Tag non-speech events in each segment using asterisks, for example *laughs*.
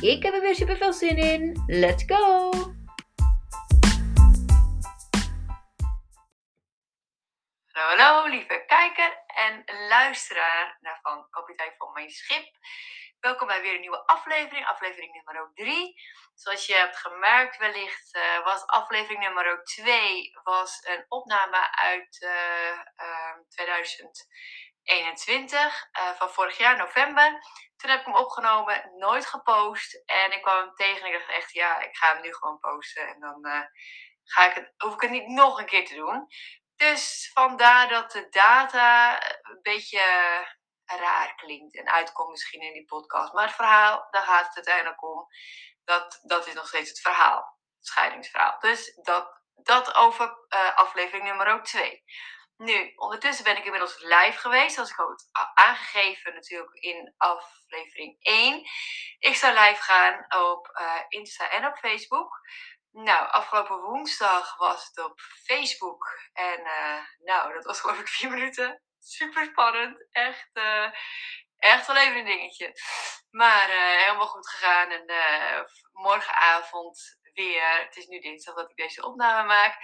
Ik heb er weer super veel zin in. Let's go! Hallo, hallo lieve kijker en luisteraar naar van Kapitein van Mijn Schip. Welkom bij weer een nieuwe aflevering, aflevering nummer 3. Zoals je hebt gemerkt wellicht uh, was aflevering nummer 2 was een opname uit uh, 2000. 21 uh, van vorig jaar, november. Toen heb ik hem opgenomen, nooit gepost. En ik kwam hem tegen en ik dacht echt, ja, ik ga hem nu gewoon posten. En dan uh, ga ik het, hoef ik het niet nog een keer te doen. Dus vandaar dat de data een beetje raar klinkt en uitkomt misschien in die podcast. Maar het verhaal, daar gaat het uiteindelijk om. Dat, dat is nog steeds het verhaal, het scheidingsverhaal. Dus dat, dat over uh, aflevering nummer 2. Nu, ondertussen ben ik inmiddels live geweest, zoals ik had aangegeven natuurlijk in aflevering 1. Ik zou live gaan op uh, Insta en op Facebook. Nou, afgelopen woensdag was het op Facebook. En uh, nou, dat was geloof ik vier minuten. Super spannend. Echt, uh, echt wel even een dingetje. Maar helemaal goed gegaan. En morgenavond weer. Het is nu dinsdag dat ik deze opname maak.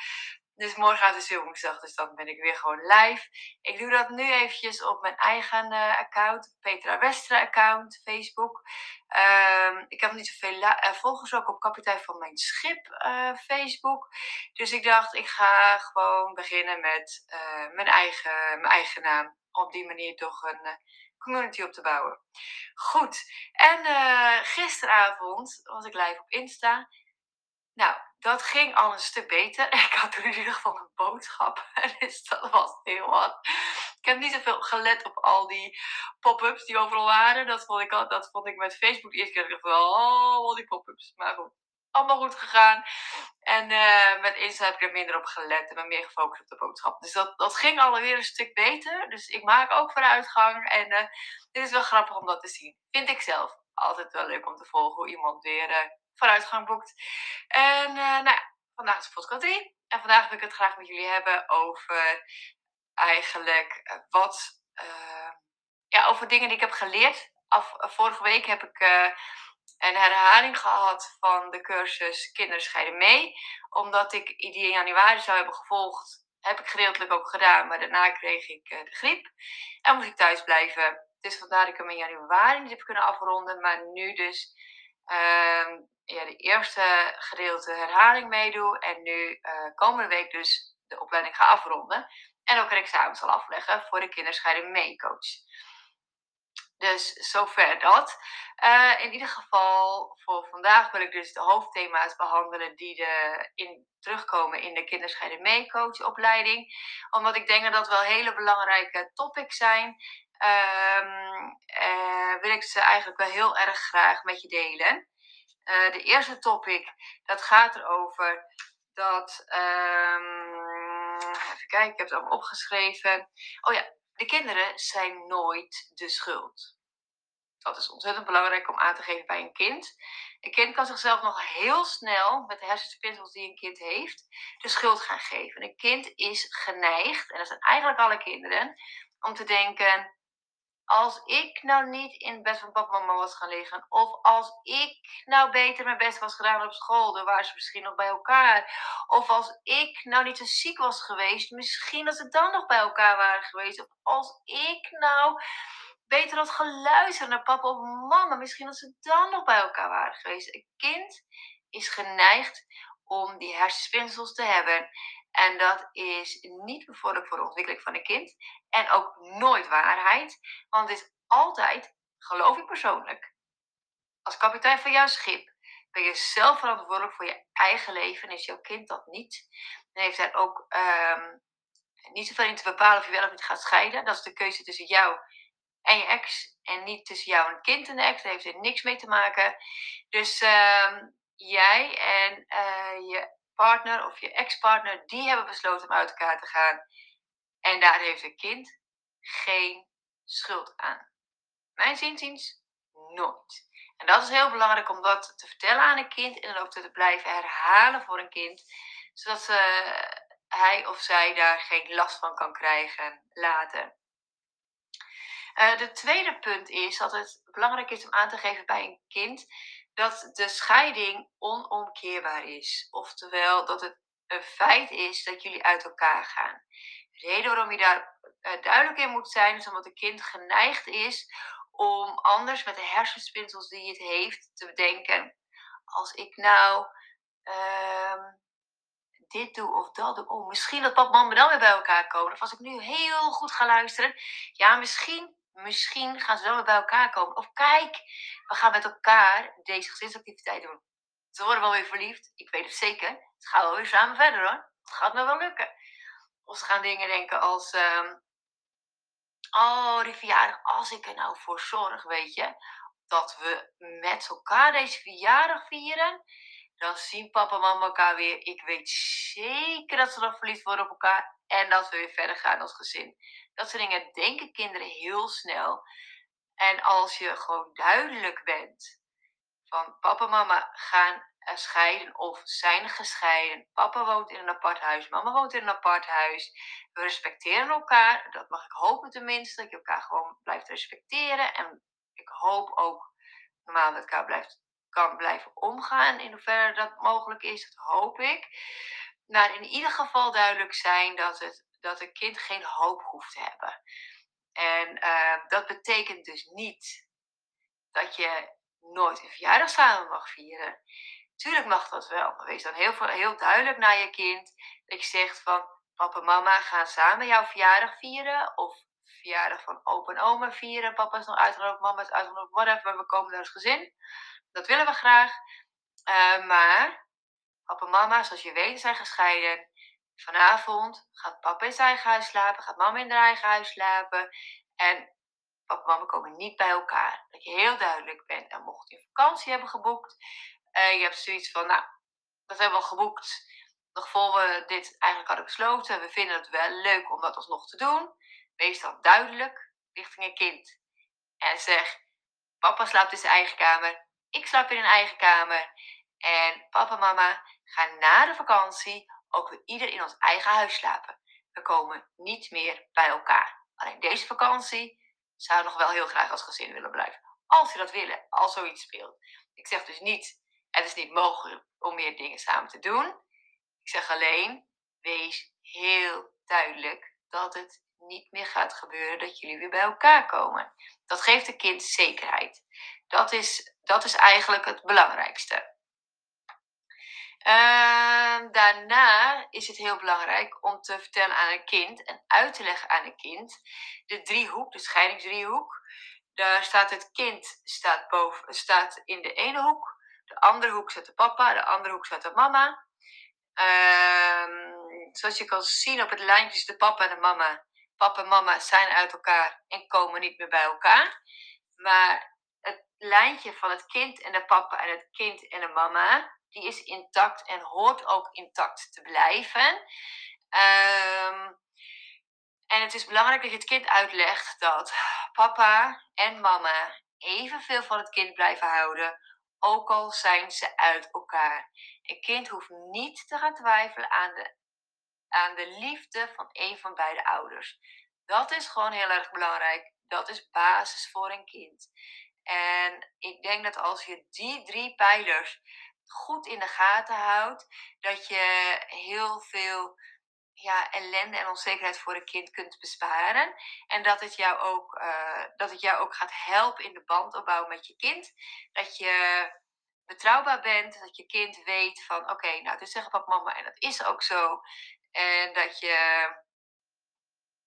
Dus morgenavond is weer woensdag, dus dan ben ik weer gewoon live. Ik doe dat nu eventjes op mijn eigen uh, account, Petra Westra account, Facebook. Um, ik heb niet zoveel uh, volgers ook op kapitein van mijn schip uh, Facebook. Dus ik dacht, ik ga gewoon beginnen met mijn, eigen, mijn eigen naam. Op die manier toch een community op te bouwen. Goed, en gisteravond was ik live op Insta. Nou, dat ging al een stuk beter. *laughs* Ik had toen in ieder geval een boodschap. *laughs* Dus dat was heel wat. Ik heb niet zoveel gelet op al die pop-ups die overal waren. Dat vond ik, al, dat vond ik met Facebook eerst keer ik wel. Oh, al die pop-ups. Maar goed, allemaal goed gegaan. En uh, met Insta heb ik er minder op gelet en ben meer gefocust op de boodschap. Dus dat, dat ging alweer een stuk beter. Dus ik maak ook vooruitgang. En uh, dit is wel grappig om dat te zien. Vind ik zelf altijd wel leuk om te volgen hoe iemand weer uh, vooruitgang boekt. En nou ja, vandaag is podcast 3. En vandaag wil ik het graag met jullie hebben over eigenlijk wat... ja, over dingen die ik heb geleerd. Af, vorige week heb ik een herhaling gehad van de cursus Kinderen scheiden mee. Omdat ik die in januari zou hebben gevolgd, heb ik gedeeltelijk ook gedaan. Maar daarna kreeg ik de griep en moest ik thuis blijven. Dus vandaar dat ik hem in januari niet heb kunnen afronden. Maar nu dus uh, ja, de eerste gedeelte herhaling meedoe. En nu uh, komende week dus de opleiding ga afronden. En ook een examen zal afleggen voor de kinderscheiden mee coach. Dus zover dat. Uh, in ieder geval, voor vandaag wil ik dus de hoofdthema's behandelen die de in, terugkomen in de kinderscheiden mee coachopleiding. Omdat ik denk dat dat wel hele belangrijke topics zijn. Um, uh, wil ik ze eigenlijk wel heel erg graag met je delen. Uh, de eerste topic, dat gaat erover dat... Um, even kijken, ik heb het allemaal opgeschreven. Oh ja, de kinderen zijn nooit de schuld. Dat is ontzettend belangrijk om aan te geven bij een kind. Een kind kan zichzelf nog heel snel, met de hersenspinsels die een kind heeft, de schuld gaan geven. Een kind is geneigd, en dat zijn eigenlijk alle kinderen, om te denken: als ik nou niet in het bed van papa en mama was gaan liggen, of als ik nou beter mijn best was gedaan op school, dan waren ze misschien nog bij elkaar. Of als ik nou niet zo ziek was geweest, misschien dat ze dan nog bij elkaar waren geweest. Of als ik nou beter had geluisterd naar papa of mama, misschien dat ze dan nog bij elkaar waren geweest. Een kind is geneigd om die hersenspinsels te hebben. En dat is niet bevorderlijk voor de ontwikkeling van een kind. En ook nooit waarheid. Want het is altijd, geloof ik persoonlijk, als kapitein van jouw schip ben je zelf verantwoordelijk voor je eigen leven. En is jouw kind dat niet. En heeft hij ook um, niet zoveel in te bepalen of je wel of niet gaat scheiden. Dat is de keuze tussen jou en je ex. En niet tussen jou en het kind en de ex. Daar heeft er niks mee te maken. Dus uh, jij en uh, je partner of je ex-partner, die hebben besloten om uit elkaar te gaan. En daar heeft een kind geen schuld aan. Mijn zinziens nooit. En dat is heel belangrijk om dat te vertellen aan een kind en dan ook te blijven herhalen voor een kind, zodat hij of zij daar geen last van kan krijgen later. Uh, de tweede punt is dat het belangrijk is om aan te geven bij een kind dat de scheiding onomkeerbaar is. Oftewel dat het een feit is dat jullie uit elkaar gaan. De reden waarom je daar uh, duidelijk in moet zijn, is omdat een kind geneigd is om anders met de hersenspinsels die het heeft te bedenken. Als ik nou uh, dit doe of dat doe, oh, misschien dat papa en dan weer bij elkaar komen. Of als ik nu heel goed ga luisteren, ja, misschien, misschien gaan ze dan weer bij elkaar komen. Of kijk, we gaan met elkaar deze gezinsactiviteit doen. Ze worden wel weer verliefd, ik weet het zeker. Het gaat wel weer samen verder hoor. Het gaat me wel lukken. Of ze gaan dingen denken als, uh, oh, die verjaardag, als ik er nou voor zorg, weet je, dat we met elkaar deze verjaardag vieren, dan zien papa en mama elkaar weer. Ik weet zeker dat ze dan verliefd worden op elkaar en dat we weer verder gaan als gezin. Dat soort dingen denken kinderen heel snel. En als je gewoon duidelijk bent van papa en mama gaan scheiden of zijn gescheiden. Papa woont in een apart huis, mama woont in een apart huis. We respecteren elkaar. Dat mag ik hopen tenminste. Dat je elkaar gewoon blijft respecteren. En ik hoop ook normaal met elkaar blijft, kan blijven omgaan. In hoeverre dat mogelijk is, dat hoop ik. Maar in ieder geval duidelijk zijn dat, het, dat een kind geen hoop hoeft te hebben. En uh, dat betekent dus niet dat je nooit een verjaardag samen mag vieren. Tuurlijk mag dat wel, wees dan heel, heel duidelijk naar je kind. Dat je zegt van, papa en mama gaan samen jouw verjaardag vieren. Of verjaardag van opa en oma vieren. Papa is nog uitgenodigd, mama is uitgenodigd, whatever. We komen daar als gezin. Dat willen we graag. Uh, maar papa en mama, zoals je weet, zijn gescheiden. Vanavond gaat papa in zijn eigen huis slapen, gaat mama in haar eigen huis slapen. En papa en mama komen niet bij elkaar. Dat je heel duidelijk bent. En mocht je vakantie hebben geboekt, uh, je hebt zoiets van, nou, dat hebben we al geboekt. Nog voor we dit eigenlijk hadden besloten. We vinden het wel leuk om dat alsnog te doen. Wees dan duidelijk richting een kind. En zeg, papa slaapt in zijn eigen kamer. Ik slaap in een eigen kamer. En papa en mama gaan na de vakantie ook weer ieder in ons eigen huis slapen. We komen niet meer bij elkaar. Alleen deze vakantie zou nog wel heel graag als gezin willen blijven. Als je dat willen, als zoiets speelt. Ik zeg dus niet, het is niet mogelijk om meer dingen samen te doen. Ik zeg alleen, wees heel duidelijk dat het niet meer gaat gebeuren dat jullie weer bij elkaar komen. Dat geeft een kind zekerheid. Dat is, dat is eigenlijk het belangrijkste. Uh, daarna is het heel belangrijk om te vertellen aan een kind en uit te leggen aan een kind de driehoek, de scheidingsdriehoek. Daar staat het kind staat boven, staat in de ene hoek, de andere hoek staat de papa, de andere hoek staat de mama. Uh, zoals je kan zien op het lijntje is de papa en de mama. Papa en mama zijn uit elkaar en komen niet meer bij elkaar. Maar het lijntje van het kind en de papa en het kind en de mama, die is intact en hoort ook intact te blijven. Um, en het is belangrijk dat je het kind uitlegt dat papa en mama evenveel van het kind blijven houden, ook al zijn ze uit elkaar. Een kind hoeft niet te gaan twijfelen aan de, aan de liefde van een van beide ouders. Dat is gewoon heel erg belangrijk. Dat is basis voor een kind. En ik denk dat als je die drie pijlers goed in de gaten houdt, dat je heel veel ja, ellende en onzekerheid voor een kind kunt besparen. En dat het, jou ook, uh, dat het jou ook gaat helpen in de bandopbouw met je kind. Dat je betrouwbaar bent, dat je kind weet van oké, nou dit zeggen papa mama en dat is ook zo. En dat je,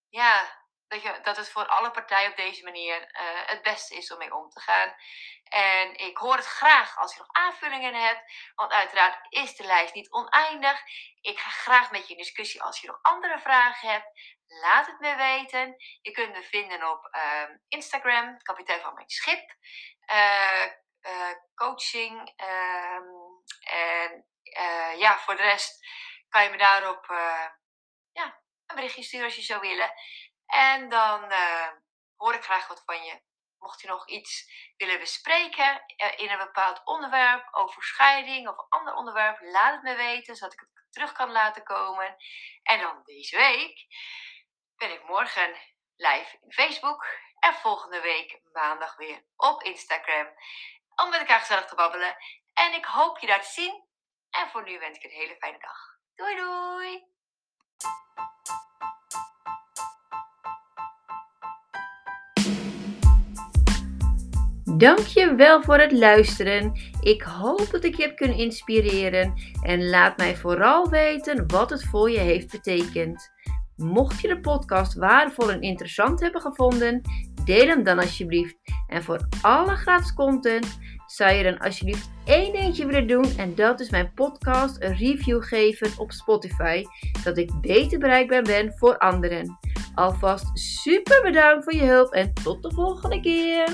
ja, dat, je, dat het voor alle partijen op deze manier uh, het beste is om mee om te gaan. En ik hoor het graag als je nog aanvullingen hebt, want uiteraard is de lijst niet oneindig. Ik ga graag met je in discussie als je nog andere vragen hebt. Laat het me weten. Je kunt me vinden op uh, Instagram, kapitein van mijn schip. Uh, eh, coaching. Ehm, en eh, ja, voor de rest kan je me daarop ja, een berichtje sturen als je zou willen. En dan hoor ik graag wat van je. Mocht je nog iets willen bespreken in een bepaald onderwerp, over scheiding of ander onderwerp, laat het me weten, zodat ik het terug kan laten komen. En dan deze week ben ik morgen live in Facebook en volgende week maandag weer op Instagram om met elkaar gezellig te babbelen. En ik hoop je daar te zien. En voor nu wens ik een hele fijne dag. Doei doei! Dankjewel voor het luisteren. Ik hoop dat ik je heb kunnen inspireren en laat mij vooral weten wat het voor je heeft betekend. Mocht je de podcast waardevol en interessant hebben gevonden, deel hem dan alsjeblieft. En voor alle gratis content zou je dan alsjeblieft één dingetje willen doen en dat is mijn podcast een review geven op Spotify, dat ik beter bereikbaar ben voor anderen. Alvast super bedankt voor je hulp en tot de volgende keer.